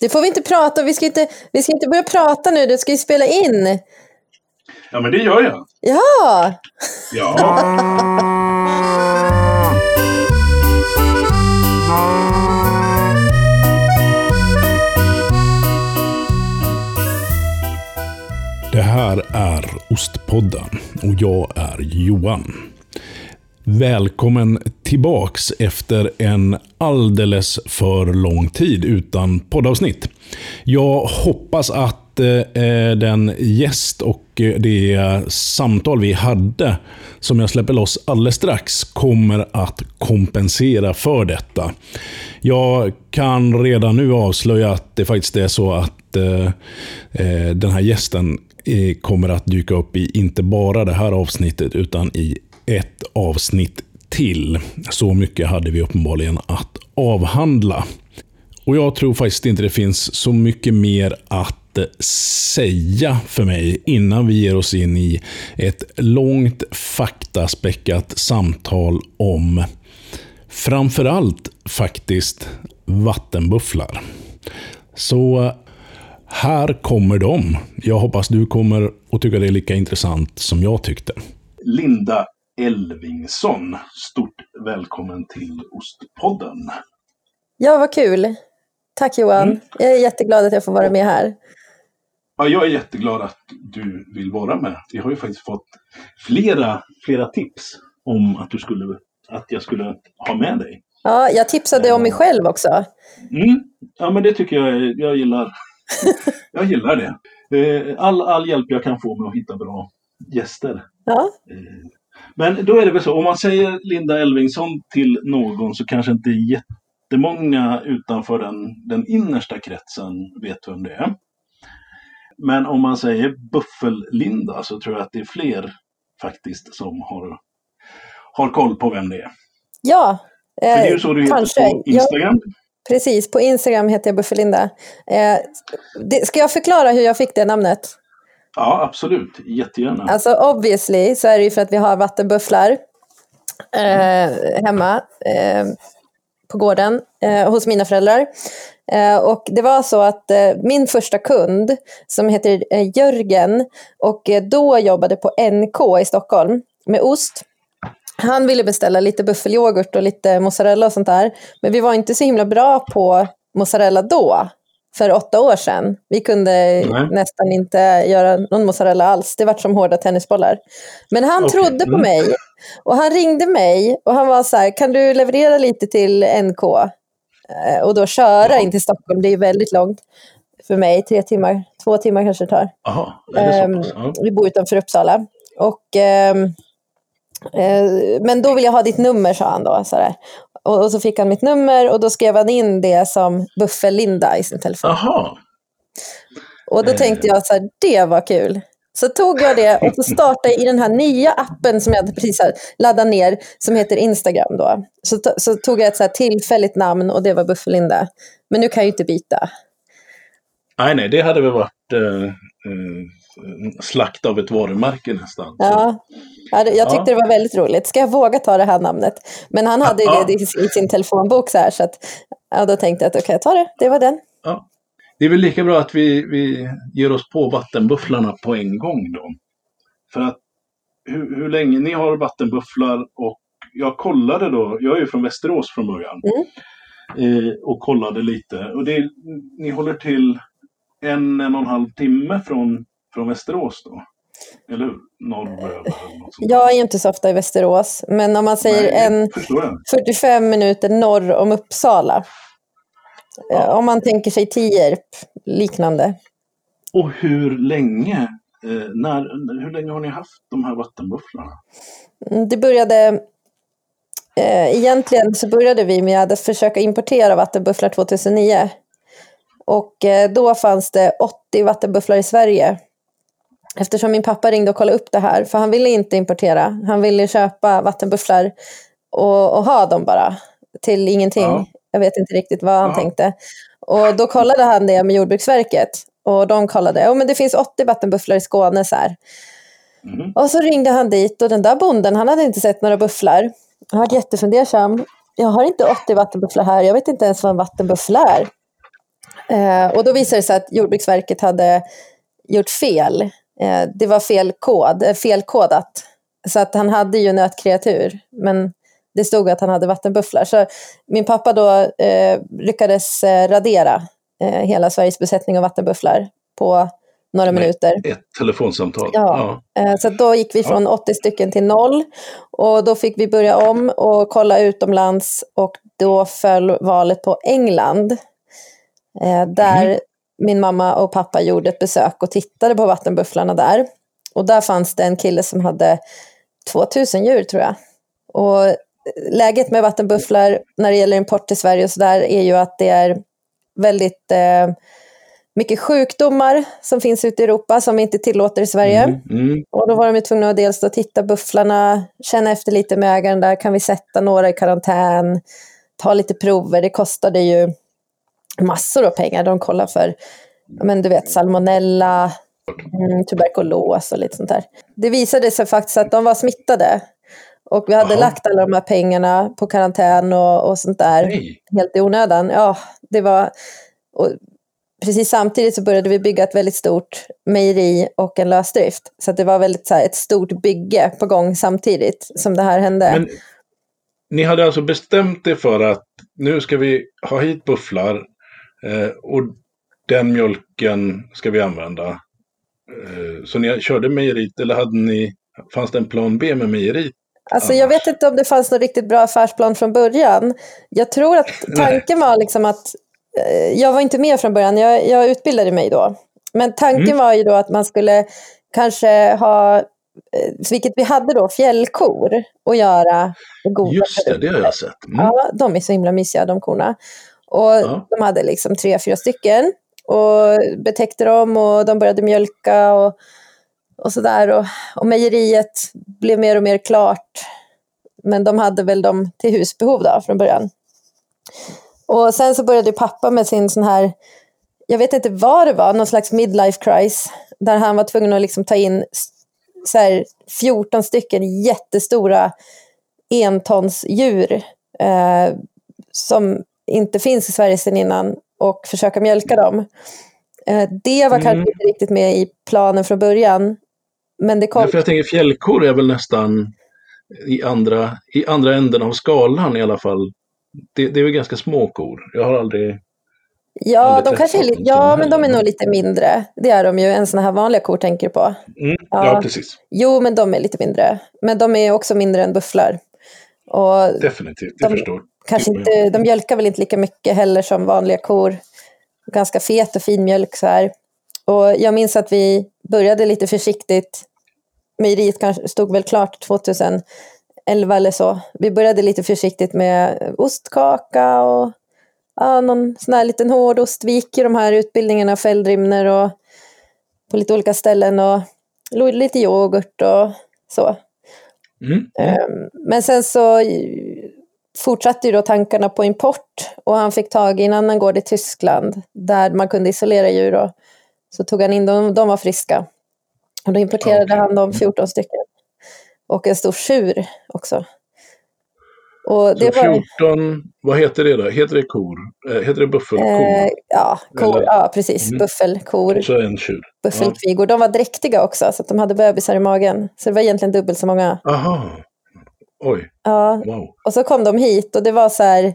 Det får vi inte prata om. Vi ska inte, vi ska inte börja prata nu. Du ska ju spela in. Ja, men det gör jag. Ja! Ja. Det här är Ostpodden och jag är Johan. Välkommen tillbaks efter en alldeles för lång tid utan poddavsnitt. Jag hoppas att eh, eh den gäst och eh, det samtal vi hade, som jag släpper loss alldeles strax, kommer att kompensera för detta. Jag kan redan nu avslöja att det faktiskt är så att eh, eh den här gästen kommer att dyka upp i inte bara det här avsnittet, utan i ett avsnitt till. Så mycket hade vi uppenbarligen att avhandla. Och jag tror faktiskt inte det finns så mycket mer att säga för mig innan vi ger oss in i ett långt faktaspäckat samtal om framförallt faktiskt vattenbufflar. Så här kommer de. Jag hoppas du kommer att tycka det är lika intressant som jag tyckte. Linda Elvingsson, stort välkommen till Ostpodden. Ja, vad kul. Tack Johan. Mm. Jag är jätteglad att jag får vara med här. Ja, jag är jätteglad att du vill vara med. Vi har ju faktiskt fått flera, flera tips om att, du skulle, att jag skulle ha med dig. Ja, jag tipsade om mig själv också. Mm. Ja, men det tycker jag, jag gillar. jag gillar det. Eh, all, all hjälp jag kan få med att hitta bra gäster. Ja. Eh, men då är det väl så, om man säger Linda Elvingsson till någon så kanske inte jättemånga utanför den, den innersta kretsen vet vem det är. Men om man säger Buffel-Linda så tror jag att det är fler faktiskt som har, har koll på vem det är. Ja, eh, För det är ju så du kanske. heter på Instagram. Ja, precis, på Instagram heter jag Buffelinda. Eh, det, ska jag förklara hur jag fick det namnet? Ja, absolut. Jättegärna. Alltså obviously så är det ju för att vi har vattenbufflar eh, hemma eh, på gården eh, hos mina föräldrar. Eh, och det var så att eh, min första kund som heter eh, Jörgen och eh, då jobbade på NK i Stockholm med ost. Han ville beställa lite buffelyoghurt och lite mozzarella och sånt där. Men vi var inte så himla bra på mozzarella då för åtta år sedan. Vi kunde Nej. nästan inte göra någon mozzarella alls. Det var som hårda tennisbollar. Men han okay. trodde på mm. mig. Och han ringde mig och han var så här, kan du leverera lite till NK? Eh, och då köra ja. in till Stockholm, det är väldigt långt för mig. Tre timmar, två timmar kanske det tar. Aha, det um, ja. Vi bor utanför Uppsala. Och, um, men då vill jag ha ditt nummer, sa han då. Så. Och, och, så fick han mitt nummer och då skrev han in det som Buffel-Linda i sin telefon. Aha. Och då tänkte jag så här, det var kul. Så tog jag det och så startade i den här nya appen som jag precis laddat ner, som heter Instagram. Då. Så, så tog jag ett så tillfälligt namn och det var Buffelinda. Men nu kan jag ju inte byta. Nej, nej, det hade väl varit eh, eh, slakt av ett varumärke nästan. Ja, jag tyckte ja. det var väldigt roligt. Ska jag våga ta det här namnet? Men han hade ja. det i sin telefonbok så här, så att, ja, då tänkte jag att okej, okay, jag tar det. Det var den. Ja. Det är väl lika bra att vi, vi ger oss på vattenbufflarna på en gång då. För att hur, hur länge ni har vattenbufflar och jag kollade då, jag är ju från Västerås från början. Mm. Eh, och kollade lite. Och det, ni håller till en, en och en halv timme från, från Västerås då? Eller? Norröver Jag är inte så ofta i Västerås, men om man säger Nej, en 45 minuter norr om Uppsala. Ja. Eh, om man tänker sig Tierp, liknande. Och hur länge, eh, när, hur länge har ni haft de här vattenbufflarna? Mm, det började eh, Egentligen så började vi med att försöka importera vattenbufflar 2009. Och då fanns det 80 vattenbufflar i Sverige. Eftersom min pappa ringde och kollade upp det här, för han ville inte importera. Han ville köpa vattenbufflar och, och ha dem bara till ingenting. Ja. Jag vet inte riktigt vad han ja. tänkte. Och då kollade han det med Jordbruksverket och de kollade, oh, men det finns 80 vattenbufflar i Skåne. Så mm. Och så ringde han dit och den där bonden, han hade inte sett några bufflar. Han var jättefundersam. Jag har inte 80 vattenbufflar här, jag vet inte ens vad en vattenbuffla är. Eh, och då visade det sig att Jordbruksverket hade gjort fel. Eh, det var fel kod, eh, felkodat. Så att han hade ju nötkreatur, men det stod att han hade vattenbufflar. Så min pappa då eh, lyckades eh, radera eh, hela Sveriges besättning av vattenbufflar på några Med minuter. Ett telefonsamtal. Ja. Eh, Så då gick vi från 80 stycken till noll. Och då fick vi börja om och kolla utomlands. Och då föll valet på England. Där Mhm. Min mamma och pappa gjorde ett besök och tittade på vattenbufflarna där. Och där fanns det en kille som hade 2000 djur tror jag. Och läget med vattenbufflar när det gäller import till Sverige och så där är ju att det är väldigt eh, mycket sjukdomar som finns ute i Europa som vi inte tillåter i Sverige. Mm, mm. Och då var de ju tvungna att dels då titta bufflarna, känna efter lite med ägaren där, kan vi sätta några i karantän, ta lite prover, det kostade ju massor av pengar. De kollar för, men du vet, salmonella, mm, tuberkulos och lite sånt där. Det visade sig faktiskt att de var smittade. Och vi hade Jaha. lagt alla de här pengarna på karantän och, och sånt där Nej. helt i onödan. Ja, det var... Och precis samtidigt så började vi bygga ett väldigt stort mejeri och en lösdrift. Så det var väldigt så här, ett stort bygge på gång samtidigt som det här hände. Men ni hade alltså bestämt er för att nu ska vi ha hit bufflar och den mjölken ska vi använda. Eh, så ni körde mejerit eller hade ni, fanns det en plan B med mejerit? Alltså, jag vet inte om det fanns någon riktigt bra affärsplan från början. Jag tror att tanken var liksom att, eh, jag var inte med från början, jag, jag utbildade mig då. Men tanken Mm. var ju då att man skulle kanske ha, eh, vilket vi hade då, fjällkor och göra goda Just det, det har jag sett. Mm. Ja, de är så himla mysiga de korna. Och Ja. de hade liksom tre, fyra stycken. Och betäckte dem och de började mjölka och, och sådär. Och, och mejeriet blev mer och mer klart. Men de hade väl dem till husbehov då från början. Och sen så började pappa med sin sån här, jag vet inte vad det var, någon slags midlife crisis. Där han var tvungen att liksom ta in så här 14 stycken jättestora entonsdjur eh, som inte finns i Sverige sedan innan och försöka mjölka dem. Eh, det var Mm. kanske inte riktigt med i planen från början. Men det kom... För jag tänker fjällkor är väl nästan i andra, i andra änden av skalan i alla fall. Det, det är väl ganska små kor. Jag har aldrig... Ja, aldrig de kanske är en sån ja, men de är nog lite mindre. Det är de ju, än såna här vanliga kor tänker du på. Mm, ja. Ja. precis. Jo, men de är lite mindre. Men de är också mindre än bufflar. Och Definitivt, jag De- förstår. Kanske inte, de mjölkar väl inte lika mycket heller som vanliga kor. Ganska fet och fin mjölk så här. Och jag minns att vi började lite försiktigt. Mejeriet kanske stod väl klart 2011 eller så. Vi började lite försiktigt med ostkaka och ja, någon sån här liten hårdost. Vi gick i de här utbildningarna, Feldrimner och på lite olika ställen och lite yoghurt och så. Mm. Ehm, Men sen så fortsatte ju då tankarna på import och han fick tag i en annan gård i Tyskland där man kunde isolera djur och så tog han in dem, de var friska. Och då importerade Okej. han de 14 stycken. Och en stor tjur också. Och det Så var 14, vad heter det då? Heter det kor? Eh, heter det buffelkor? eh, ja, kor, Eller- ja, precis, Mm. buffelkor, Och så en tjur. buffelkvigor. De var dräktiga också så att de hade bebisar i magen. Så det var egentligen dubbelt så många. Aha. Oj, Ja, wow. Och så kom de hit och det var så här,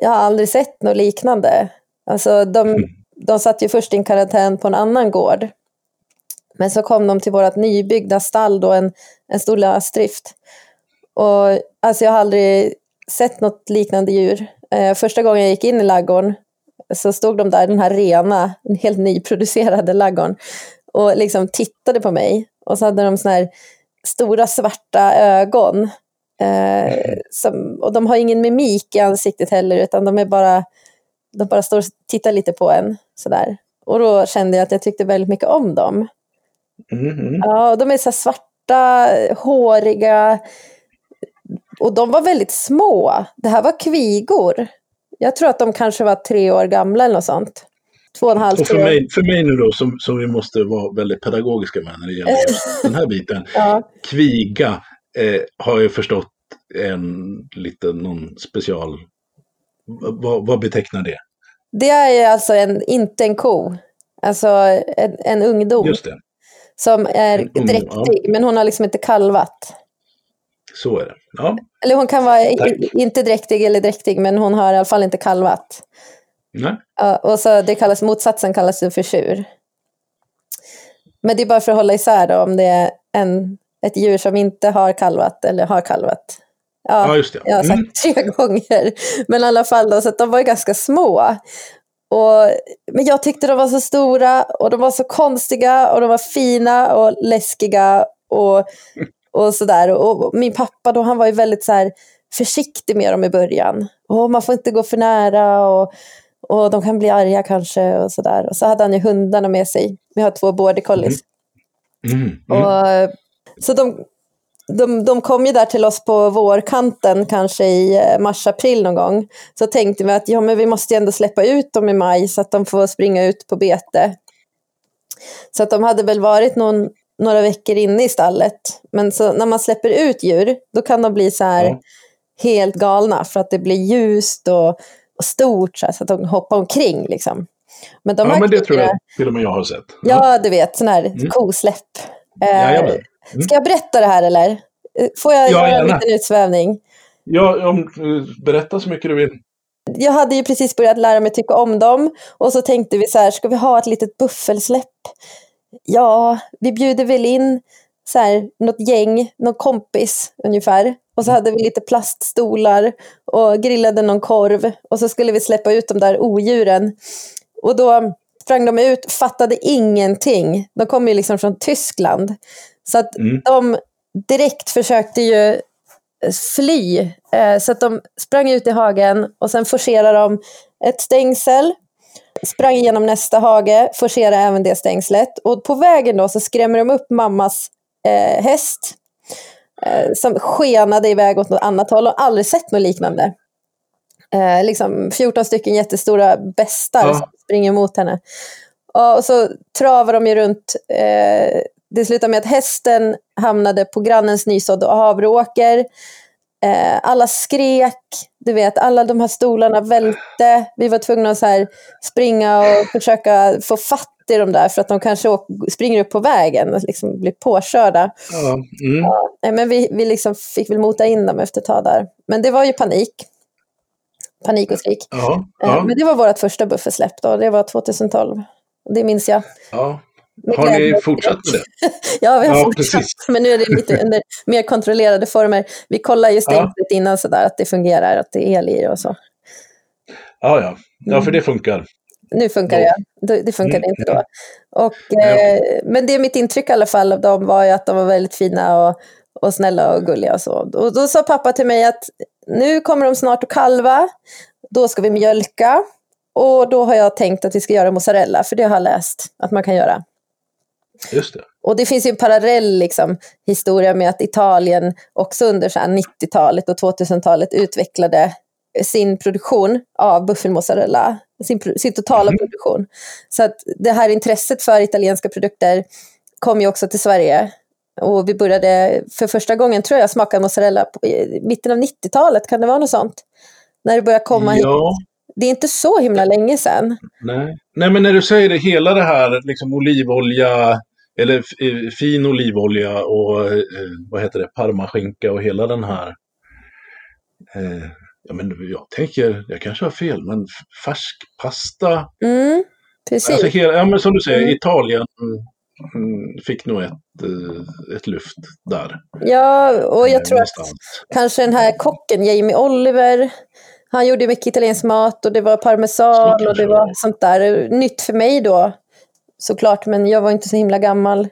jag har aldrig sett något liknande. Alltså de, Mm. de satt ju först i karantän på en annan gård. Men så kom de till vårt nybyggda stall då, en, en stor lösdrift. Och alltså jag har aldrig sett något liknande djur. Eh, första gången jag gick in i laggården så stod de där, den här rena, en helt nyproducerade laggården och liksom tittade på mig. Och så hade de såna här stora svarta ögon. Eh, som, och de har ingen mimik i ansiktet heller, utan de är bara, de bara står och tittar lite på en. Sådär. Och då kände jag att jag tyckte väldigt mycket om dem. Mm, mm. Ja, och de är så svarta, håriga. Och de var väldigt små. Det här var kvigor. Jag tror att de kanske var tre år gamla eller något sånt. Två och en halv, Och för mig, för mig nu då, som, som vi måste vara väldigt pedagogiska med när det gäller den här biten. Ja. Kviga eh, har jag förstått en liten, någon special... Vad, vad betecknar det? Det är alltså en, inte en ko, alltså en, en ungdom. Som är ung, dräktig, ja. men hon har liksom inte kalvat. Så är det. Ja. Eller hon kan vara i, inte dräktig eller dräktig, men hon har i alla fall inte kalvat. Nej. Ja, och så det kallas, motsatsen kallas för tjur. Men det är bara för att hålla isär då, om det är en, ett djur som inte har kalvat eller har kalvat. Ja, ja just det. Jag har sagt mm. tre gånger. Men i alla fall, då, så att de var ganska små. Och, men jag tyckte de var så stora och de var så konstiga och de var fina och läskiga och, och sådär. Och min pappa då, han var ju väldigt så här, försiktig med dem i början. Och man får inte gå för nära och, och de kan bli arga kanske och sådär. Och så hade han ju hundarna med sig. Vi har två border collies. Mm. Mm. Mm. Och, så de, de, de kom ju där till oss på vårkanten, kanske i eh, mars-april någon gång. Så tänkte vi att ja, men vi måste ändå släppa ut dem i maj så att de får springa ut på bete. Så att de hade väl varit någon, några veckor inne i stallet. Men så när man släpper ut djur, då kan de bli så här ja. helt galna för att det blir ljust och, och stort så, här, så, att de hoppar omkring. Liksom. Men de ja, men det tror jag till och med jag har sett. Ja, du vet, sån här mm. kosläpp. Eh, Mm. Ska jag berätta det här eller? Får jag ja, göra en liten utsvävning? Ja, om, berätta så mycket du vill. Jag hade ju precis börjat lära mig tycka om dem och så tänkte vi så här, ska vi ha ett litet buffelsläpp? Ja, vi bjuder väl in så här, något gäng, någon kompis ungefär. Och så hade vi lite plaststolar och grillade någon korv och så skulle vi släppa ut de där odjuren. Och då sprang de ut, fattade ingenting. De kom ju liksom från Tyskland. Så att mm. de direkt försökte ju fly. Eh, så att de sprang ut i hagen och sen forcerade de ett stängsel. Sprang igenom nästa hage, forcerade även det stängslet. Och på vägen då så skrämmer de upp mammas eh, häst. Eh, som skenade iväg åt något annat håll och aldrig sett något liknande. Eh, liksom 14 stycken jättestora bestar ja. som springer mot henne. Och så travar de ju runt eh, det slutade med att hästen hamnade på grannens nysådda havreåker. Eh, alla skrek, du vet, alla de här stolarna välte. Vi var tvungna att så här springa och försöka få fatt i dem där för att de kanske åker, springer upp på vägen och liksom blir påkörda. Ja, mm. ja, men vi, vi liksom fick väl mota in dem efter ett tag där. Men det var ju panik. Panik och skrik. Ja, ja. Eh, men det var vårt första buffersläpp då, det var 2012. Det minns jag. Ja. Har ni fortsatt med det? ja, vi har ja, fortsatt. Precis. Men nu är det lite under mer kontrollerade former. Vi kollar ju stängslet ja. innan sådär, att det fungerar, att det är el i och så. Ja, ja. Ja, för det funkar. Nu funkar det, det, det funkade mm. inte då. Och, eh, men det mitt intryck i alla fall av dem var ju att de var väldigt fina och, och snälla och gulliga och så. Och då sa pappa till mig att nu kommer de snart att kalva, då ska vi mjölka. Och då har jag tänkt att vi ska göra mozzarella, för det har jag läst att man kan göra. Just det. Och det finns ju en parallell liksom, historia med att Italien också under 90-talet och 2000-talet utvecklade sin produktion av buffelmozzarella, sin, sin totala mm. produktion. Så att det här intresset för italienska produkter kom ju också till Sverige. Och vi började för första gången, tror jag, smaka mozzarella på, i mitten av 90-talet, kan det vara något sånt? När det började komma ja. hit. Det är inte så himla länge sedan. Nej, Nej men när du säger det, hela det här liksom olivolja, eller eh, fin olivolja och eh, vad heter det, parmaskinka och hela den här. Eh, ja, men jag tänker, jag kanske har fel, men färsk pasta. Mm, precis. Alltså hela, ja, men som du säger, mm. Italien mm, fick nog ett, ett lyft där. Ja, och jag tror att kanske den här kocken, Jamie Oliver, han gjorde mycket italiensk mat och det var parmesan och det var sånt där. Nytt för mig då, såklart, men jag var inte så himla gammal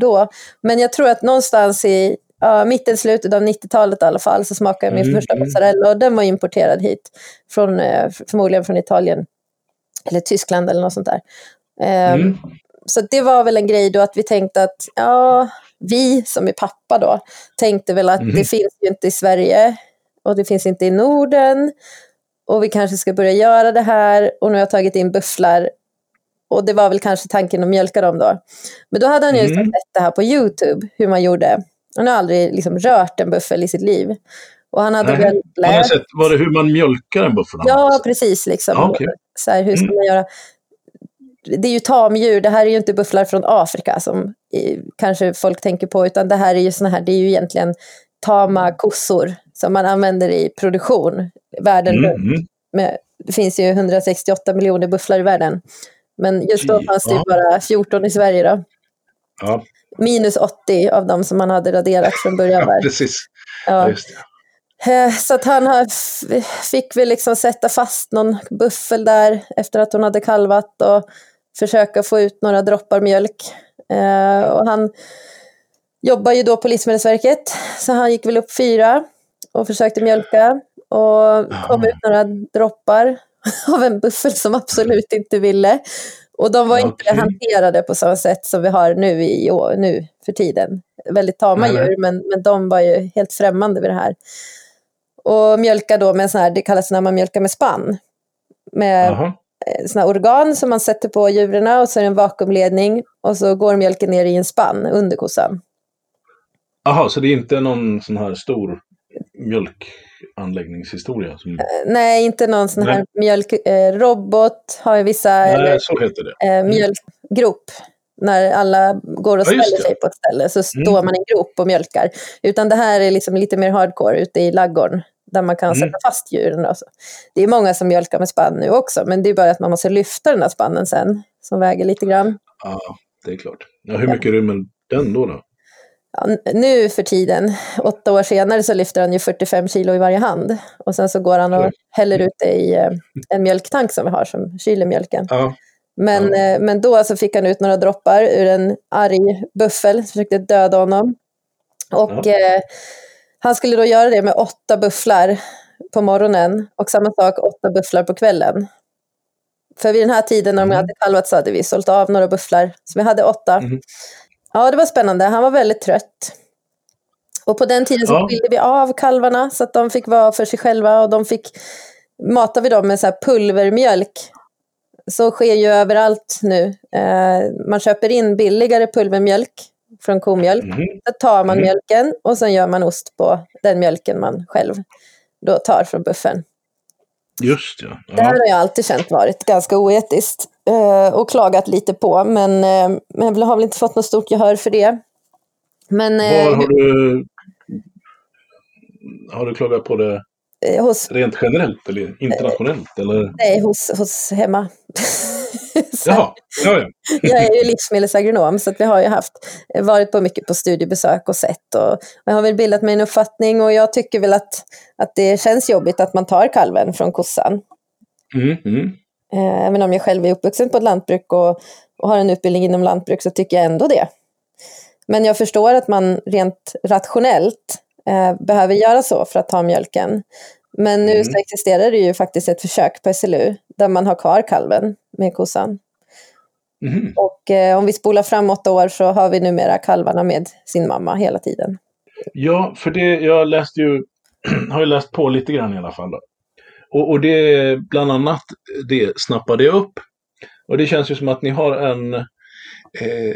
då. Men jag tror att någonstans i uh, mitten, slutet av 90-talet i alla fall, så smakade jag min mm, första mm. mozzarella och den var importerad hit, från, uh, förmodligen från Italien. Eller Tyskland eller något sånt där. Um, mm. Så det var väl en grej då att vi tänkte att, ja, vi som är pappa då, tänkte väl att det mm. finns ju inte i Sverige och det finns inte i Norden och vi kanske ska börja göra det här och nu har jag tagit in bufflar och det var väl kanske tanken att mjölka dem då. Men då hade han ju mm. sett det här på YouTube, hur man gjorde. Han har aldrig liksom rört en buffel i sitt liv. Och han hade Nej, väl lärt sett, var det hur man mjölkar en buffel? Ja, precis. Liksom. Ja, okej. så här, hur ska Mm. man göra? Det är ju tamdjur, det här är ju inte bufflar från Afrika som kanske folk tänker på, utan det här är ju såna här, det är ju egentligen tama kossor som man använder i produktion världen Mm, runt. mm. Med, det finns ju 168 miljoner bufflar i världen. Men just då fanns det ja. bara 14 i Sverige då. Ja, Minus 80 av dem som man hade raderat från början. ja, Där. precis. Ja. Ja. Eh, Så att han fick väl liksom sätta fast någon buffel där efter att hon hade kalvat och försöka få ut några droppar mjölk. Eh, Och han jobbar ju då på Livsmedelsverket, så han gick väl upp fyra och försökte mjölka och kom ut några droppar av en buffel som absolut inte ville. Och de var inte Okej. hanterade på samma sätt som vi har nu, i, nu för tiden. Väldigt tama Nej, djur, men, men de var ju helt främmande vid det här. Och mjölka då med en sån här, det kallas när man mjölkar med spann. Med Jaha. eh, såna organ som man sätter på djuren och så är det en vakuumledning och så går mjölken ner i en spann under kossan. Aha, så det är inte någon sån här stor mjölkanläggningshistoria? Som... Nej, inte någon sån här mjölkrobot. Eh, har ju vissa, Nej, eller så heter det. eh, mjölkgrop. När alla går och Ja, ställer sig på ett ställe så står Mm. man i en grop och mjölkar. Utan det här är liksom lite mer hardcore ute i laggården där man kan Mm. sätta fast djuren. och så. Det är många som mjölkar med spann nu också, men det är bara att man måste lyfta den här spannen sen, som väger lite grann. Ja, det är klart. Ja, hur mycket rymmer den då? då? Ja, nu för tiden, åtta år senare, så lyfter han ju 45 kilo i varje hand. Och sen så går han och häller ut det i eh, en mjölktank som vi har som kyler mjölken. Ja, Men, Ja. eh, men då så fick han ut några droppar ur en arg buffel som försökte döda honom. Och eh, han skulle då göra det med åtta bufflar på morgonen och samma sak åtta bufflar på kvällen. För vid den här tiden när de Mm. hade kalvat så hade vi sålt av några bufflar. Så vi hade åtta. Mhm. Ja, det var spännande. Han var väldigt trött. Och på den tiden så Ja. skilde vi av kalvarna så att de fick vara för sig själva och de fick matar vi dem med så här pulvermjölk. Så sker ju överallt nu. Eh, man köper in billigare pulvermjölk från komjölk. Mhm. Så tar man Mm. mjölken och sen gör man ost på den mjölken man själv då tar från buffeln. Just ja. Det här har jag alltid känt varit ganska oetiskt eh, och klagat lite på, men, eh, men jag har väl inte fått något stort gehör för det. Men eh, Var har du... Har du klagat på det hos, rent generellt eller internationellt? Eller? nej, hos, hos hemma. Jaha, ja, ja. jag är ju livsmedelsagronom så vi har ju haft, varit på mycket på studiebesök och sett. Och jag har väl bildat mig en uppfattning och jag tycker väl att, att det känns jobbigt att man tar kalven från kossan. Mm, mm. Eh, Även om jag själv är uppvuxen på ett lantbruk och, och har en utbildning inom lantbruk så tycker jag ändå det. Men jag förstår att man rent rationellt eh, behöver göra så för att ta mjölken. Men nu Mm. så existerar det ju faktiskt ett försök på SLU där man har kvar kalven med kossan. Mhm. Och eh, om vi spolar fram åtta år så har vi numera kalvarna med sin mamma hela tiden. Ja, för det, jag läste ju, har ju läst på lite grann i alla fall. Då. Och, och det, bland annat, det snappade jag upp. Och det känns ju som att ni har en, eh,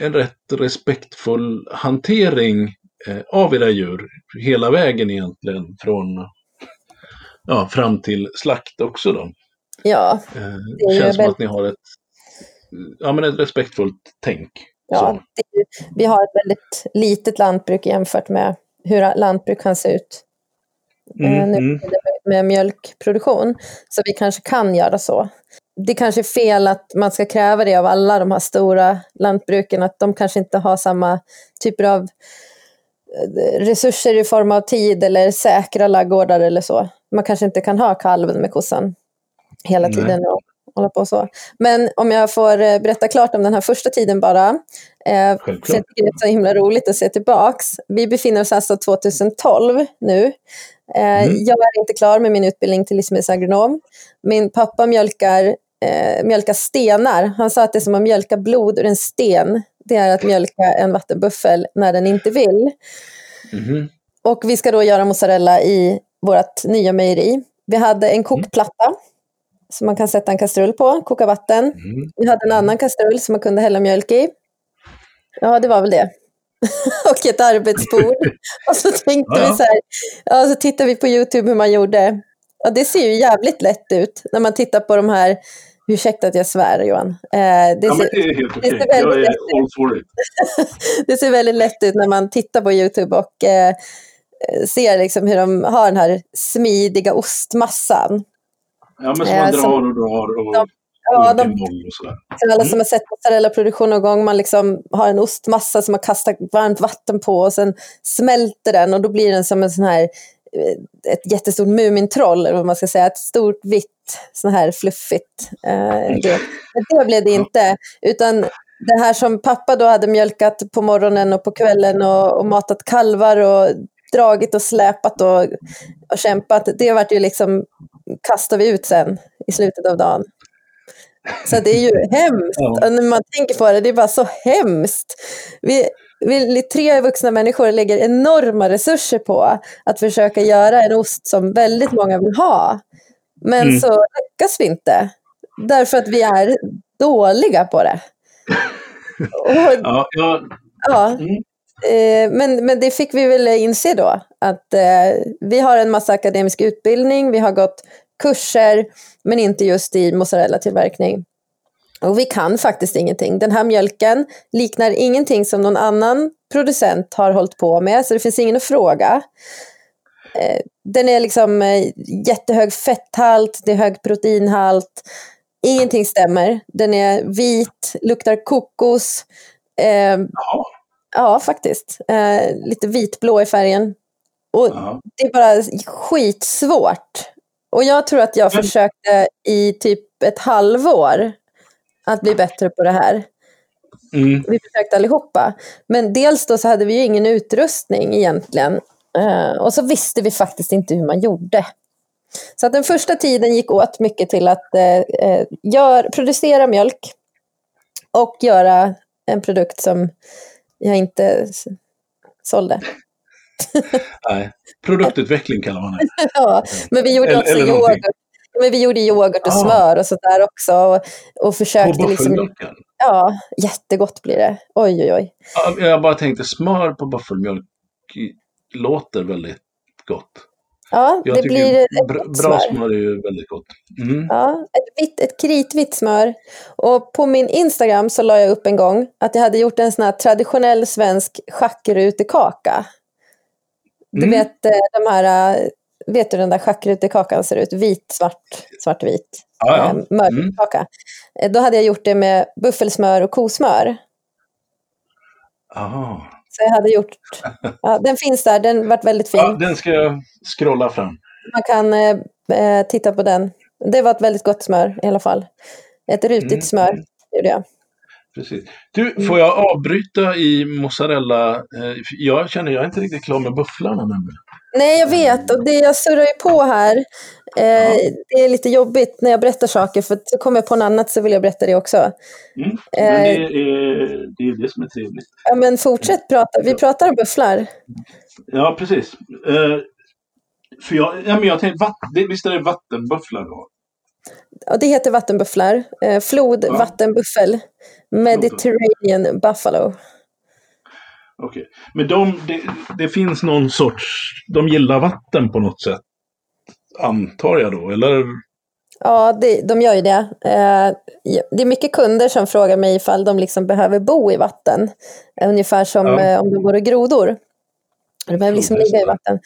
en rätt respektfull hantering av era djur. Hela vägen egentligen från, ja, fram till slakt också då. Ja, Eh, det ju känns som väl- att ni har ett, ja, men ett respektfullt tänk. ja det ju, vi har ett väldigt litet lantbruk jämfört med hur lantbruk kan se ut. Eh, Mm, nu mm. med mjölkproduktion. Så vi kanske kan göra så. Det kanske är fel att man ska kräva det av alla de här stora lantbruken, att de kanske inte har samma typer av eh, resurser i form av tid eller säkra laggårdar eller så. Man kanske inte kan ha kalven med kossan hela Nej. tiden och hålla på så. Men om jag får eh, berätta klart om den här första tiden bara. Eh, för Självklart. jag tycker det är så himla roligt att se tillbaks. Vi befinner oss alltså 2012 nu. Eh, Mm. Jag är inte klar med min utbildning till livsmedelsagronom. Min pappa mjölkar, eh, mjölkar stenar. Han sa att det är som att mjölka blod ur en sten. Det är att mjölka en vattenbuffel när den inte vill. Mhm. Och vi ska då göra mozzarella i vårt nya mejeri. Vi hade en kokplatta som man kan sätta en kastrull på, koka vatten. Mhm. Vi hade en annan kastrull som man kunde hälla mjölk i. Ja, det var väl det. och ett arbetsbord. och så tänkte Ja. vi så här, ja, så tittade vi på YouTube hur man gjorde. Ja, det ser ju jävligt lätt ut när man tittar på de här, ursäkta att jag svär Johan. Eh, det, Ja, ser, det väldigt lätt all for it. det ser väldigt lätt ut när man tittar på YouTube och eh, ser liksom hur de har den här smidiga ostmassan. Ja, men som Eh, man som- drar och drar och Ja, Ja, de, för alla som har sett mozzarella-produktion någon gång, man liksom har en ostmassa som man kastar varmt vatten på och sen smälter den och då blir den som en sån här, eh, ett jättestort Mumintroll, eller vad man ska säga, ett stort vitt, sån här fluffigt. Eh, det. Men det blev det inte, utan det här som pappa då hade mjölkat på morgonen och på kvällen och, och matat kalvar och dragit och släpat och, och kämpat, det vart ju liksom, kastade vi ut sen i slutet av dagen. Så det är ju hemskt. Ja. Och när man tänker på det, det är bara så hemskt. Vi tre vuxna människor lägger enorma resurser på att försöka göra en ost som väldigt många vill ha. Men Mm. så lyckas vi inte. Därför att vi är dåliga på det. Och, Ja, ja, ja, Mm. eh, men, men det fick vi väl inse då. Att eh, vi har en massa akademisk utbildning, vi har gått kurser, men inte just i mozzarella-tillverkning. Och vi kan faktiskt ingenting. Den här mjölken liknar ingenting som någon annan producent har hållit på med, så det finns ingen att fråga. Eh, Den är liksom eh, jättehög fetthalt, det är hög proteinhalt. Ingenting stämmer. Den är vit, luktar kokos. Eh, ja, faktiskt. Eh, lite vitblå i färgen. Och ja. det är bara skitsvårt. Och jag tror att jag Men- försökte i typ ett halvår att bli bättre på det här. Mm. Vi försökte allihopa. Men dels då så hade vi ju ingen utrustning egentligen. Eh, och så visste vi faktiskt inte hur man gjorde. Så att den första tiden gick åt mycket till att eh, eh, gör, producera mjölk och göra en produkt som jag inte sålde. Nej. Produktutveckling kallar man det. Ja, men vi gjorde också yoghurt. Men vi gjorde yoghurt och Ah. smör och sådär också. Och, och På försökte liksom... buffelmjölken. Ja, jättegott blir det. Oj, oj, oj. Ja, Jag bara tänkte smör på buffelmjölk låter väldigt gott. Ja, Jag det blir ett br- vitt bra smör. smör är ju väldigt gott. Mm. Ja, ett, vitt, ett kritvitt smör. Och på min Instagram så la jag upp en gång att jag hade gjort en sån här traditionell svensk schackrutekaka. Du Mm. vet eh, de här, eh, vet du hur den där schackrutekakan ser ut? Vit, svart, svartvit. Ja, ja. eh, mörkkaka. Eh, Då hade jag gjort det med buffelsmör och kosmör. Aha. Så jag hade gjort, ja, den finns där, den vart väldigt fin. Ja, den ska jag scrolla fram. Man kan eh, eh, titta på den. Det var ett väldigt gott smör i alla fall. Ett rutigt Mm. smör gjorde jag. Precis. Du, får jag avbryta i mozzarella? Eh, Jag känner jag är inte riktigt klar med bufflarna nämligen. Nej, jag vet. Och det jag surrar ju på här. Eh, Det är lite jobbigt när jag berättar saker, för så kommer jag på något annat så vill jag berätta det också. Mm. Men Eh. det är, det är det som är trevligt. Ja, men fortsätt prata. Vi pratar om bufflar. Ja, precis. Eh, för jag, ja, men jag tänkte, vatt, det, visst är det vattenbufflar då? Och det heter vattenbufflar. Eh, flod, Ja. vattenbuffel. Mediterranean buffalo. Okej. Men de, det, det finns någon sorts, de gillar vatten på något sätt. Antar jag då, eller? Ja, det, de gör ju det. Eh, det är mycket kunder som frågar mig ifall de liksom behöver bo i vatten. Eh, Ungefär som Ja. eh, om de vore grodor. De behöver liksom ligga i vatten.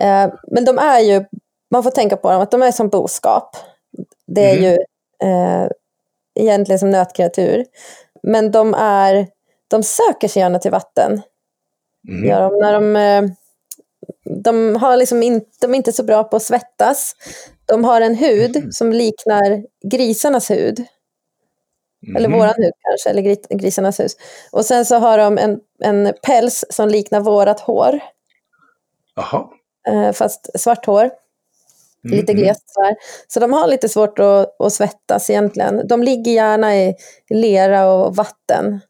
Eh, men de är ju, man får tänka på dem, att de är som boskap. Det är Mhm. ju eh, egentligen som nötkreatur. Men de, är, de söker sig gärna till vatten. Mm. Gör de, när de, eh, de, har liksom in, de är inte så bra på att svettas. De har en hud Mhm. som liknar grisarnas hud. Eller Mhm. våran hud kanske, eller gri- grisarnas hud. Och sen så har de en, en päls som liknar vårat hår. Jaha. Eh, fast svart hår. Mm, Lite mm. glest så här. Så de har lite svårt att, att svettas egentligen. De ligger gärna i lera och vatten.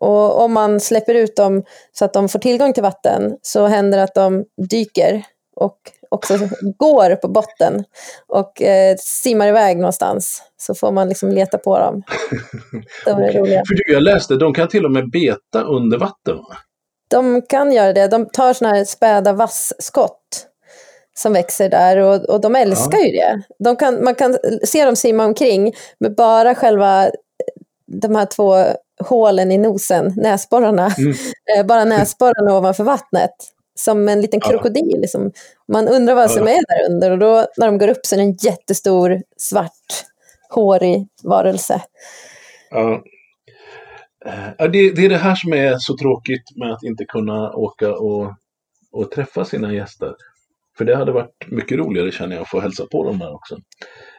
Och om man släpper ut dem så att de får tillgång till vatten så händer det att de dyker och också går på botten och eh, simmar iväg någonstans. Så får man liksom leta på dem. De är roliga. För du, jag läste, de kan till och med beta under vatten va? de kan göra det. De tar såna här späda vassskott som växer där och, och de älskar ja. ju det. De kan, man kan se dem simma omkring med bara själva de här två hålen i nosen, näsborrarna, mm. Eh, bara näsborrarna ovanför vattnet. Som en liten krokodil. Ja. Liksom. Man undrar vad som är där under och då när de går upp så är det en jättestor svart hårig varelse. Ja. Ja, det, det, är det här som är så tråkigt med att inte kunna åka och, och träffa sina gäster. För det hade varit mycket roligare känner jag att få hälsa på dem där också.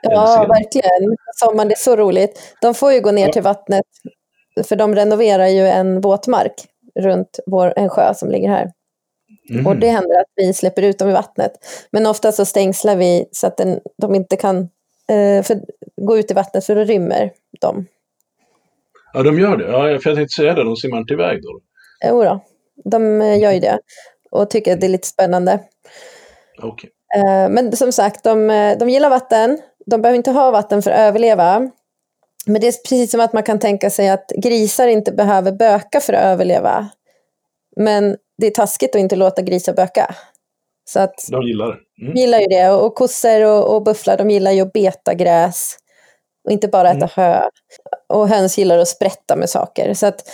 Ja, verkligen. Sommaren, det är så roligt. De får ju gå ner ja. till vattnet, för de renoverar ju en våtmark runt vår, en sjö som ligger här. Mm. Och det händer att vi släpper ut dem i vattnet. Men ofta så stängslar vi så att den, de inte kan eh, för, gå ut i vattnet för då rymmer de. Ja, de gör det. Ja, för jag tänkte säga det, de simmar inte iväg då? Jo då, de eh, gör ju det och tycker att det är lite spännande. Okay. Eh, men som sagt, de, eh, de gillar vatten. De behöver inte ha vatten för att överleva. Men det är precis som att man kan tänka sig att grisar inte behöver böka för att överleva. Men det är taskigt att inte låta grisar böka. Så att de gillar det. Mm. gillar ju det. Och kossor och, och bufflar, de gillar ju att beta gräs. Och inte bara äta mm. hö. Och höns gillar att sprätta med saker. Så att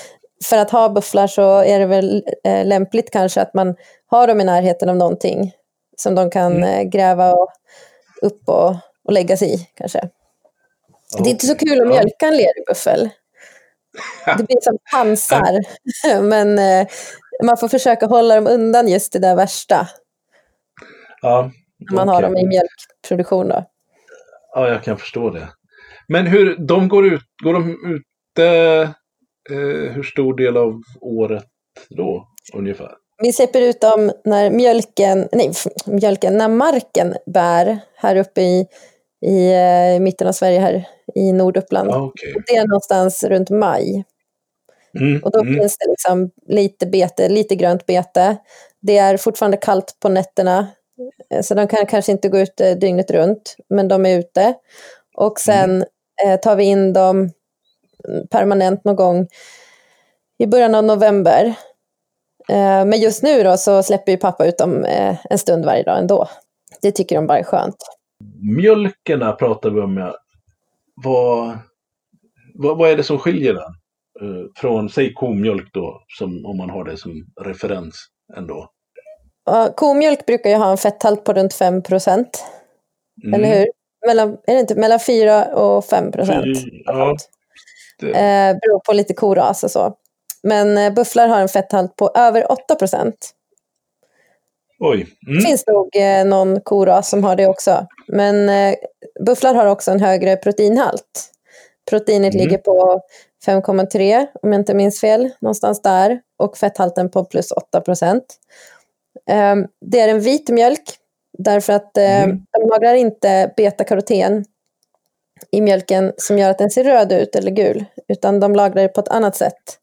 för att ha bufflar så är det väl eh, lämpligt kanske att man har dem i närheten av någonting som de kan mm. Eh, gräva och, upp och, och lägga sig i kanske. Oh. Det är inte så kul att mjölka en lerbuffel. Det blir som pansar. Men eh, man får försöka hålla dem undan just det där värsta. Ja, När man okay. har dem i mjölkproduktion då. Ja, jag kan förstå det. Men hur, de går ut, går de ute eh, hur stor del av året då ungefär? Vi släpper ut dem när mjölken, nej, mjölken, när marken bär här uppe i, i uh, mitten av Sverige här i Norduppland. Ah, okay. Det är någonstans runt maj. Mm, och då mm. finns det liksom lite bete, lite grönt bete. Det är fortfarande kallt på nätterna, eh, så de kan kanske inte gå ute dygnet runt, men de är ute. Och sen mm. eh, tar vi in dem permanent någon gång i början av november. Eh, men just nu då så släpper ju pappa ut dem eh, en stund varje dag ändå. Det tycker de bara är skönt. Mjölkerna pratar vi om. Ja. Vad, vad, vad är det som skiljer den? Eh, från, säg komjölk då, som, om man har det som referens ändå. Komjölk brukar ju ha en fetthalt på runt 5 procent. Mm. Eller hur? Mellan, är det inte mellan 4 och 5 procent? Ja. Det... Eh, beror på lite koras och så. Men eh, bufflar har en fetthalt på över 8 procent. Oj. Mm. Finns nog eh, någon koras som har det också. Men eh, bufflar har också en högre proteinhalt. Proteinet mm. ligger på 5,3 om jag inte minns fel, någonstans där. Och fetthalten på plus 8 procent. Eh, det är en vit mjölk därför att mm. de lagrar inte betakaroten i mjölken som gör att den ser röd ut eller gul, utan de lagrar det på ett annat sätt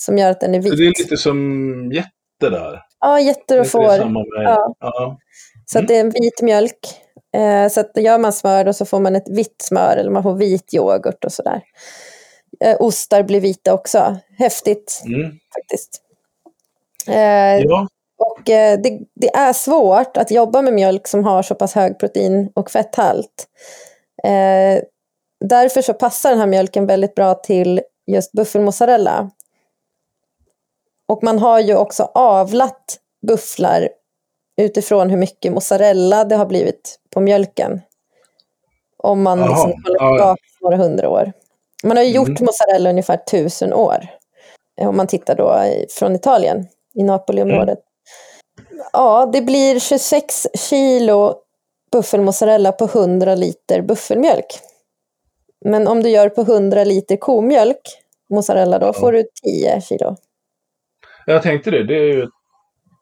som gör att den är vit. det är lite som jätter där? Ja, jätter och får. Ja. ja. Så det är en vit mjölk. Eh, så att gör man smör och så får man ett vitt smör eller man får vit yoghurt och sådär. Eh, ostar blir vita också. Häftigt mm. faktiskt. Eh, ja. Och det, det, är svårt att jobba med mjölk som har så pass hög protein och fetthalt. Därför så passar den här mjölken väldigt bra till just buffelmozzarella. Och man har ju också avlat bufflar utifrån hur mycket mozzarella det har blivit på mjölken. Om man Aha, liksom håller ja. några hundra år. Man har ju gjort mm. mozzarella ungefär tusen år. Om man tittar då från Italien, i Napoliområdet. Mm. Ja, det blir 26 kilo buffelmozzarella på 100 liter buffelmjölk. Men om du gör på 100 liter komjölk, mozzarella, då ja. får du 10 kilo. Jag tänkte det, det är ju ett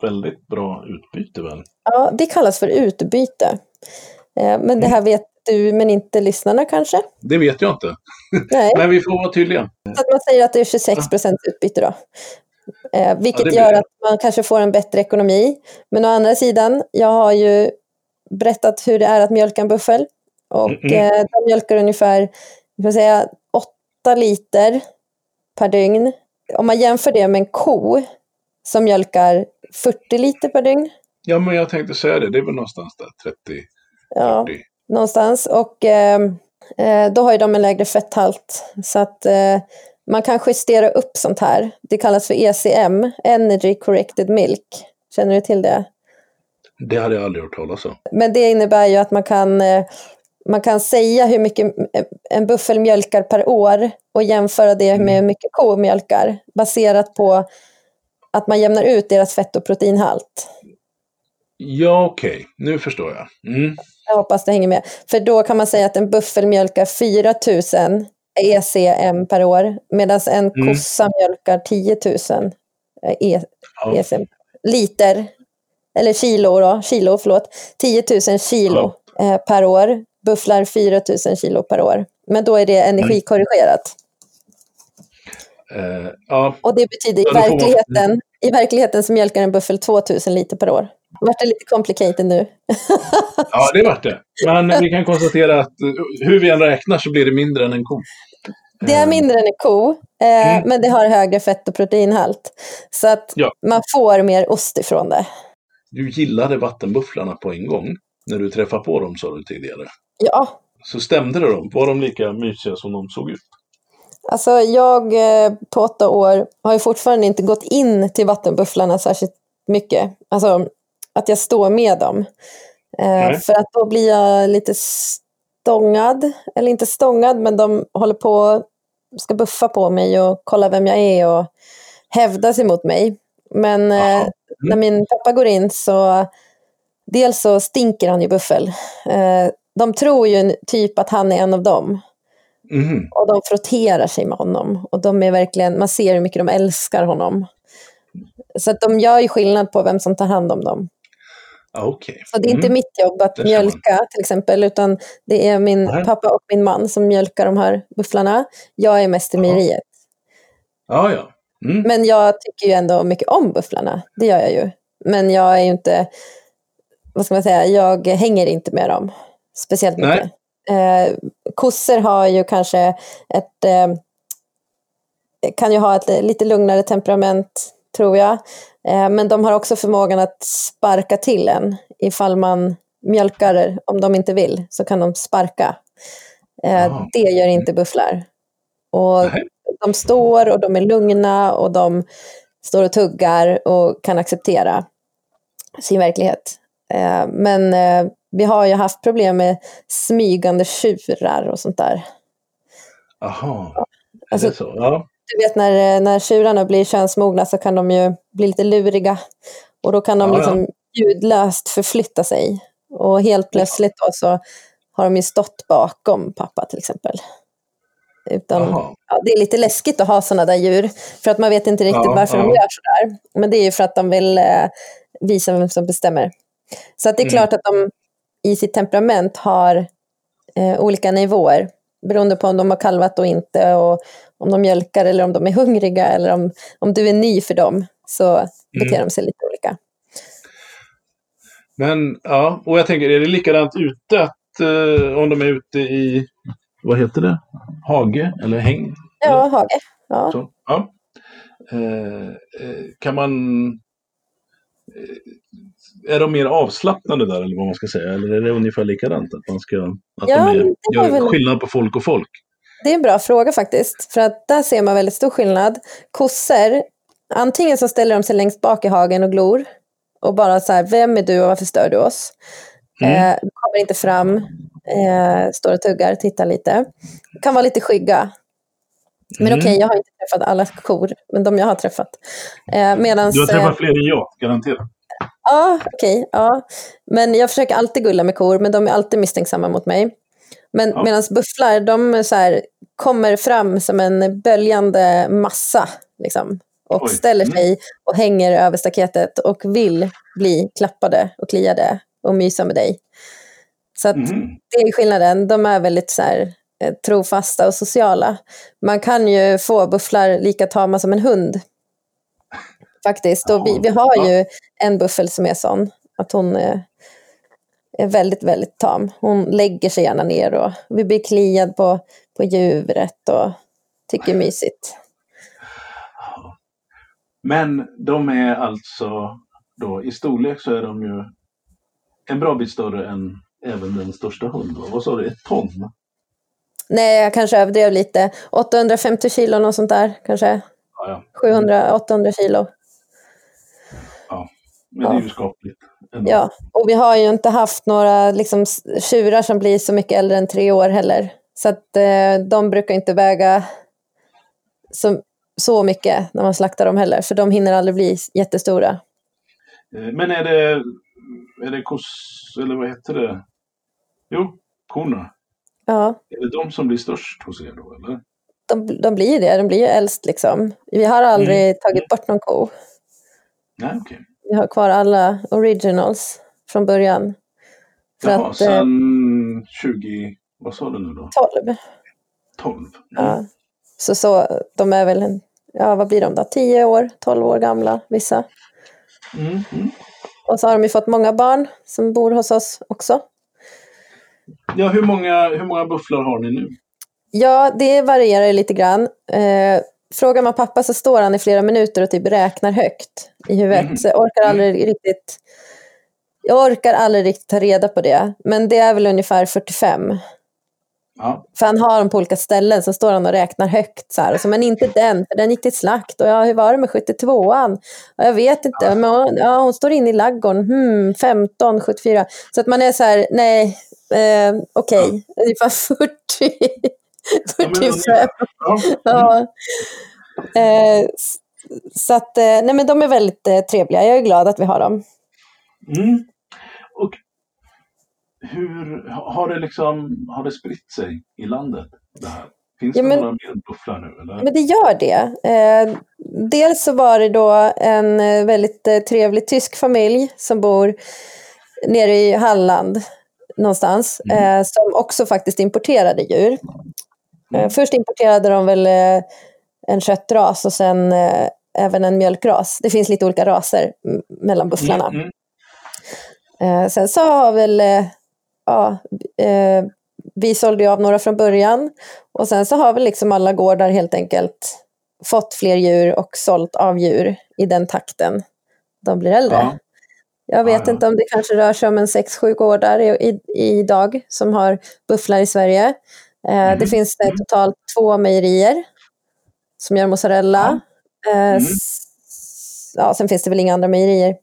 väldigt bra utbyte väl? Ja, det kallas för utbyte. Eh, men det här vet du, men inte lyssnarna kanske? Det vet jag inte. Nej. men vi får vara tydliga. Så att man säger att det är 26 procent utbyte då. Eh, vilket ja, gör att man kanske får en bättre ekonomi. Men å andra sidan, jag har ju berättat hur det är att mjölka en buffel. Och mm -hmm. eh, de mjölkar ungefär jag säga, 8 liter per dygn. Om man jämför det med en ko som mjölkar 40 liter per dygn. Ja, men jag tänkte säga det. Det är väl någonstans där, 30, Ja, 40. någonstans. Och eh, eh, då har ju de en lägre fetthalt. Så att eh, man kan justera upp sånt här. Det kallas för ECM, Energy Corrected Milk. Känner du till det? Det hade jag aldrig hört talas om. Men det innebär ju att man kan, eh, man kan säga hur mycket en buffel mjölkar per år och jämföra det med hur mycket ko mjölkar baserat på att man jämnar ut deras fett och proteinhalt. Ja, okej. Nu förstår jag. Mm. Jag hoppas det hänger med. För då kan man säga att en buffel mjölkar 4000 ECM per år medan en Mm. kossa mjölkar 10 000 e Ja. ECM. liter, eller kilo då, kilo, förlåt, 10 000 kilo eh, per år. Bufflar 4 000 kilo per år. Men då är det energikorrigerat. Eh, ja, Och det betyder i man- verkligheten, i verkligheten så mjölkar en buffel 2 000 liter per år. Vart det lite complicated nu? ja, det vart det. Men vi kan konstatera att eh, hur vi än räknar så blir det mindre än en ko. Det är mindre än en ko, eh, Mm. men det har högre fett och proteinhalt. Så att Ja. man får mer ost ifrån det. Du gillade vattenbufflarna på en gång när du träffade på dem, sa du tidigare. Ja, Så stämde det då? Var de lika mysiga som de såg ut? alltså jag eh, på åtta år har ju fortfarande inte gått in till vattenbufflarna särskilt mycket. Alltså att jag står med dem. Eh, Nej. för att då blir jag lite stångad, eller inte stångad, men de håller på ska buffa på mig och kolla vem jag är och hävda sig mot mig. Men eh, Jaha. när min pappa går in så dels så stinker han ju buffel. De tror ju typ att han är en av dem. Mhm. Och de frotterar sig med honom. Och de är verkligen, man ser hur mycket de älskar honom. Så att de gör ju skillnad på vem som tar hand om dem. Ja, okej. Så det är inte Mm. mitt jobb att mjölka till exempel, utan det är min Nej. pappa och min man som mjölkar de här bufflarna. Jag är mest i mejeriet. Ja, ja. Mm. Men jag tycker ju ändå mycket om bufflarna, det gör jag ju. Men jag är ju inte, vad ska man säga, jag hänger inte med dem speciellt Nej. mycket. Eh, kossor har ju kanske ett, eh, kan ju ha ett lite lugnare temperament tror jag. Eh, men de har också förmågan att sparka till en ifall man mjölkar, om de inte vill, så kan de sparka. Eh, Ah. det gör inte bufflar. Och Nej. de står och de är lugna och de står och tuggar och kan acceptera sin verklighet. Eh, men eh, vi har ju haft problem med smygande tjurar och sånt där. Aha. Alltså- är det så? Ja. Du vet när, när tjurarna blir könsmogna så kan de ju bli lite luriga. Och då kan de Ja, liksom ljudlöst förflytta sig. Och helt plötsligt då så har de ju stått bakom pappa till exempel. Utan, Jaha. ja, det är lite läskigt att ha sådana där djur. För att man vet inte riktigt Ja, varför de ja. gör sådär. Men det är ju för att de vill eh, visa vem som bestämmer. Så att det är Mm. klart att de i sitt temperament har eh, olika nivåer. Beroende på om de har kalvat och inte. Och om de mjölkar eller om de är hungriga. Eller om, om du är ny för dem. Så beter de sig lite olika. Men ja, och jag tänker, är det likadant ute? Att, eh, om de är ute i, vad heter det? Hage eller häng? Ja, hage. Ja. Så, ja. Eh, eh, kan man... Eh, är de mer avslappnade där eller vad man ska säga? Eller är det ungefär likadant? Att man ska... Att Ja, de är, gör väl- skillnad på folk och folk? Det är en bra fråga faktiskt. För att där ser man väldigt stor skillnad. Kossor, antingen så ställer de sig längst bak i hagen och glor. Och bara så här, vem är du och varför stör du oss? Mm. Eh, kommer inte fram, eh, står och tuggar, tittar lite. Kan vara lite skygga. Men Mm. okej, jag har inte träffat alla kor, men de jag har träffat. Eh, medans, Du har eh, träffat fler än jag, garanterat. Ja, okej. ja. Men jag försöker alltid gulla med kor, men de är alltid misstänksamma mot mig. Men Ja. medan bufflar, de så här, kommer fram som en böljande massa. Liksom, och Oj. ställer Mm. sig och hänger över staketet och vill bli klappade och kliade och mysa med dig. Så Mhm. det är skillnaden. De är väldigt så här, eh, trofasta och sociala. Man kan ju få bufflar lika tama som en hund. Faktiskt. Och vi, vi har ju en buffel som är sån. Att hon eh, är väldigt, väldigt tam. Hon lägger sig gärna ner och vi blir kliad på, på djuret och tycker mysigt. Men de är alltså då i storlek så är de ju en bra bit större än även den största hunden. Vad sa du, ett ton? Nej, jag kanske överdrev lite. 850 kilo, något sånt där kanske. Ja, ja. 700-800 kilo. Ja. Men det är ju skapligt. ändå. Ja, och vi har ju inte haft några liksom, tjurar som blir så mycket äldre än tre år heller. Så att eh, de brukar inte väga så, så mycket när man slaktar dem heller, för de hinner aldrig bli jättestora. Eh, Men är det, är det kos, eller vad heter det? Jo, korna. Ja, Är det de som blir störst hos er då, eller? de, de blir det, de blir ju äldst liksom. Vi har aldrig tagit bort någon ko. Nej, okej. Vi har kvar alla originals från början. För Jaha, att, eh, sen 20, vad sa du nu då? 12. 12? Ja. Så, så de är väl, en, ja vad blir de då? 10 år, 12 år gamla vissa. Mm, mm. Och så har de ju fått många barn som bor hos oss också. Ja, hur många, hur många bufflar har ni nu? Ja, det varierar lite grann. Eh, frågar man pappa så står han i flera minuter och typ räknar högt i huvudet. Mhm. Så jag orkar aldrig riktigt jag orkar aldrig riktigt ta reda på det. Men det är väl ungefär 45. Ja, För han har dem på olika ställen, så står han och räknar högt. Så här. Och så, men inte den, för den gick till slakt. Och ja, hur var det med 72an? Ja, jag vet inte, men hon, ja, hon står inne i laggården. Hmm, 15, 74. Så att man är så här, nej, eh, okej, ungefär 40. Ja, men 45. ja. Ja. Eh, så att, eh, nej men de är väldigt eh, trevliga. Jag är glad att vi har dem. Mm. Och hur har det liksom, har det spritt sig i landet? Det här? Finns Ja, det men- några mer bufflar nu eller? Men det gör det. Eh, dels så var det då en väldigt eh, trevlig tysk familj som bor nere i Halland någonstans, eh, som också faktiskt importerade djur. Eh, först importerade de väl eh, en köttras och sen eh, även en mjölkras. Det finns lite olika raser mellan bufflarna. Mm, mm. Sen så har väl, ja, vi sålde ju av några från början och sen så har väl liksom alla gårdar helt enkelt fått fler djur och sålt av djur i den takten de blir äldre. Ja. Jag vet Ja, ja. inte om det kanske rör sig om en sex sju gårdar i, i, idag som har bufflar i Sverige. Eh, Mm. Det finns eh, totalt två mejerier som gör mozzarella. Eh, Mm. ja, sen finns det väl inga andra mejerier.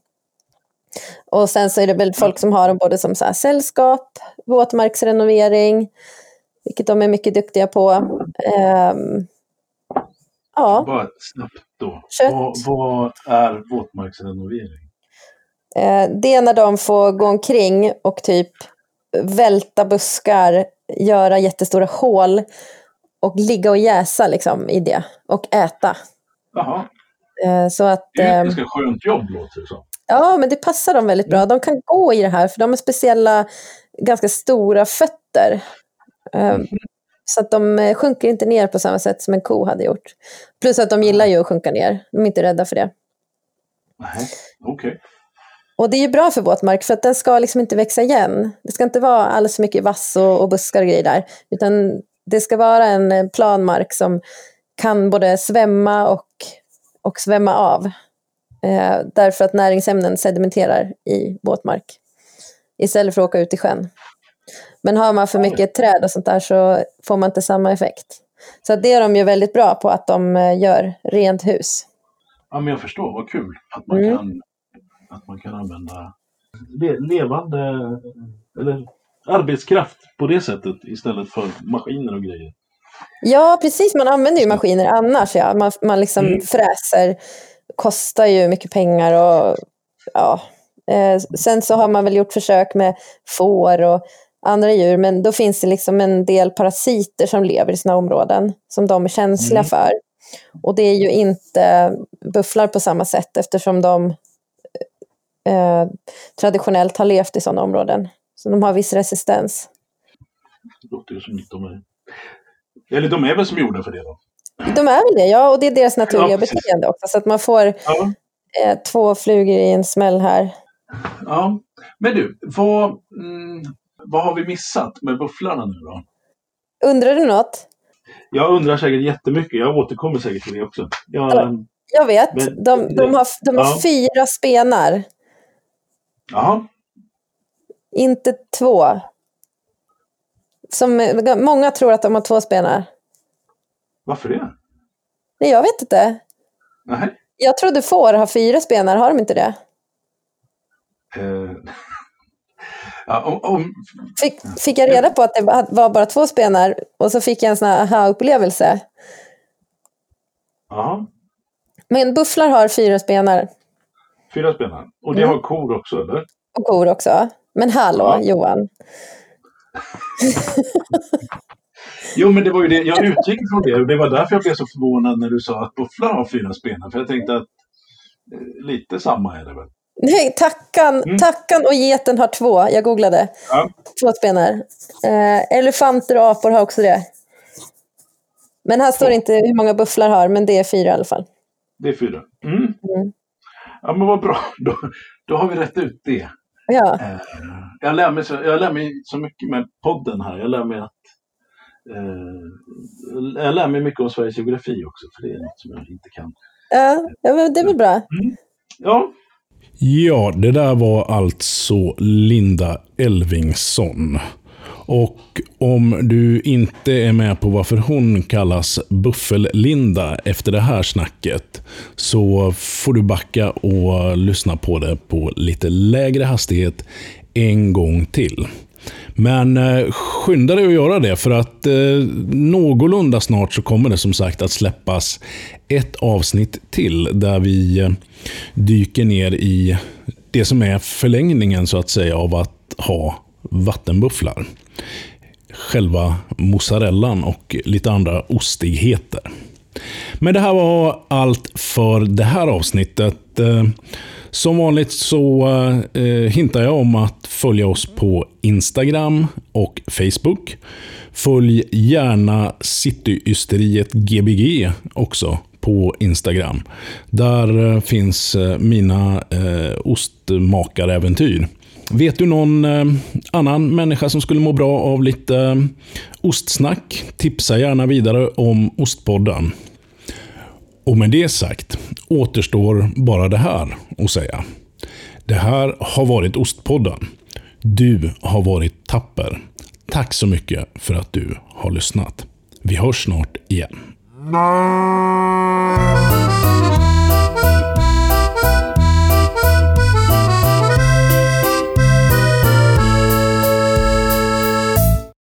Och sen så är det väl folk som har dem både som så här sällskap, våtmarksrenovering, vilket de är mycket duktiga på. Ehm, ja, Bara snabbt då. Vad, vad är våtmarksrenovering? det är när de får gå omkring och typ välta buskar, göra jättestora hål och ligga och jäsa liksom i det och äta. Jaha, Eh, så att, det är ju ehm, ett ganska skönt jobb låter det som. Ja, men det passar dem väldigt bra. De kan gå i det här, för de har speciella, ganska stora fötter. Eh, Så att de eh, sjunker inte ner på samma sätt som en ko hade gjort. Plus att de gillar ju att sjunka ner. De är inte rädda för det. Nej, okej. Och det är ju bra för våtmark, för att den ska liksom inte växa igen. Det ska inte vara alldeles för mycket vass och, och buskar och grejer där. Utan det ska vara en eh, plan mark som kan både svämma och, och svämma av. Eh, därför att näringsämnen sedimenterar i våtmark. Istället för att åka ut i sjön. Men har man för mycket träd och sånt där så får man inte samma effekt. Så det är de ju väldigt bra på, att de eh, gör rent hus. Ja, men jag förstår, vad kul att man, Mm. kan, att man kan använda le, levande eller arbetskraft på det sättet istället för maskiner och grejer. Ja, precis. Man använder ju maskiner annars. Ja. Man, man liksom Mm. fräser, kostar ju mycket pengar. och ja. eh, Sen så har man väl gjort försök med får och andra djur, men då finns det liksom en del parasiter som lever i sina områden, som de är känsliga Mm. för. Och det är ju inte bufflar på samma sätt, eftersom de eh, traditionellt har levt i sådana områden. Så de har viss resistens. Det låter ju som att de är... Eller de är väl som gjorda för det då? De är väl det, ja, och det är deras naturliga Ja, beteende också. Så att man får Ja. eh, två flugor i en smäll här. ja. Men du, vad, mm, vad har vi missat med bufflarna nu då? Undrar du något? Jag undrar säkert jättemycket. Jag återkommer säkert till det också. Jag, Ja. Jag vet. Men- de, de har, de har Ja. fyra spenar, Jaha. inte två. Som, många tror att de har två spenar. Varför det? Nej, jag vet inte. Nej. Jag trodde får har fyra spenar, har de inte det? Eh, ja, om, om, Fick, fick jag reda på att det var bara två spenar och så fick jag en sån här aha-upplevelse. jaha, Men bufflar har fyra spenar fyra spelare. Och det Mm. har kor också, eller? och kor också. Men hallå, Ja. Johan. Jo, men det var ju det. Jag utgick från det. och Det var därför jag blev så förvånad när du sa att bufflar har fyra spelare. För jag tänkte att eh, lite samma är det väl? Nej, tackan, Mm. tackan och geten har två. Jag googlade. Ja. Två spenar. Eh, elefanter och apor har också det. Men här står inte hur många bufflar har, men det är fyra i alla fall. Det är fyra. Mm. Mm. Ja, men vad bra. Då, då har vi rätt ut det. Ja, Eh, jag, lär mig så, jag lär mig så mycket med podden här. Jag lär mig att eh, jag lär mig mycket om Sveriges geografi också, för det är något som jag inte kan. ja, ja men det är väl bra. Ja, Ja, det där var alltså Linda Elvingsson. Och om du inte är med på varför hon kallas Buffel-Linda efter det här snacket så får du backa och lyssna på det på lite lägre hastighet en gång till. Men eh, skynda dig att göra det för att eh, någorlunda snart så kommer det som sagt att släppas ett avsnitt till där vi eh, dyker ner i det som är förlängningen så att säga av att ha vattenbufflar. Själva mozzarellan och lite andra ostigheter. Men det här var allt för det här avsnittet. Eh, som vanligt så eh, hintar jag om att följa oss på Instagram och Facebook. Följ gärna Cityysteriet Gbg också på Instagram. Där eh, finns mina ostmakaräventyr. Vet du någon eh, annan människa som skulle må bra av lite eh, ostsnack? Tipsa gärna vidare om Ostpodden. Och med det sagt återstår bara det här att säga. Det här har varit Ostpodden. Du har varit tapper. Tack så mycket för att du har lyssnat. Vi hörs snart igen.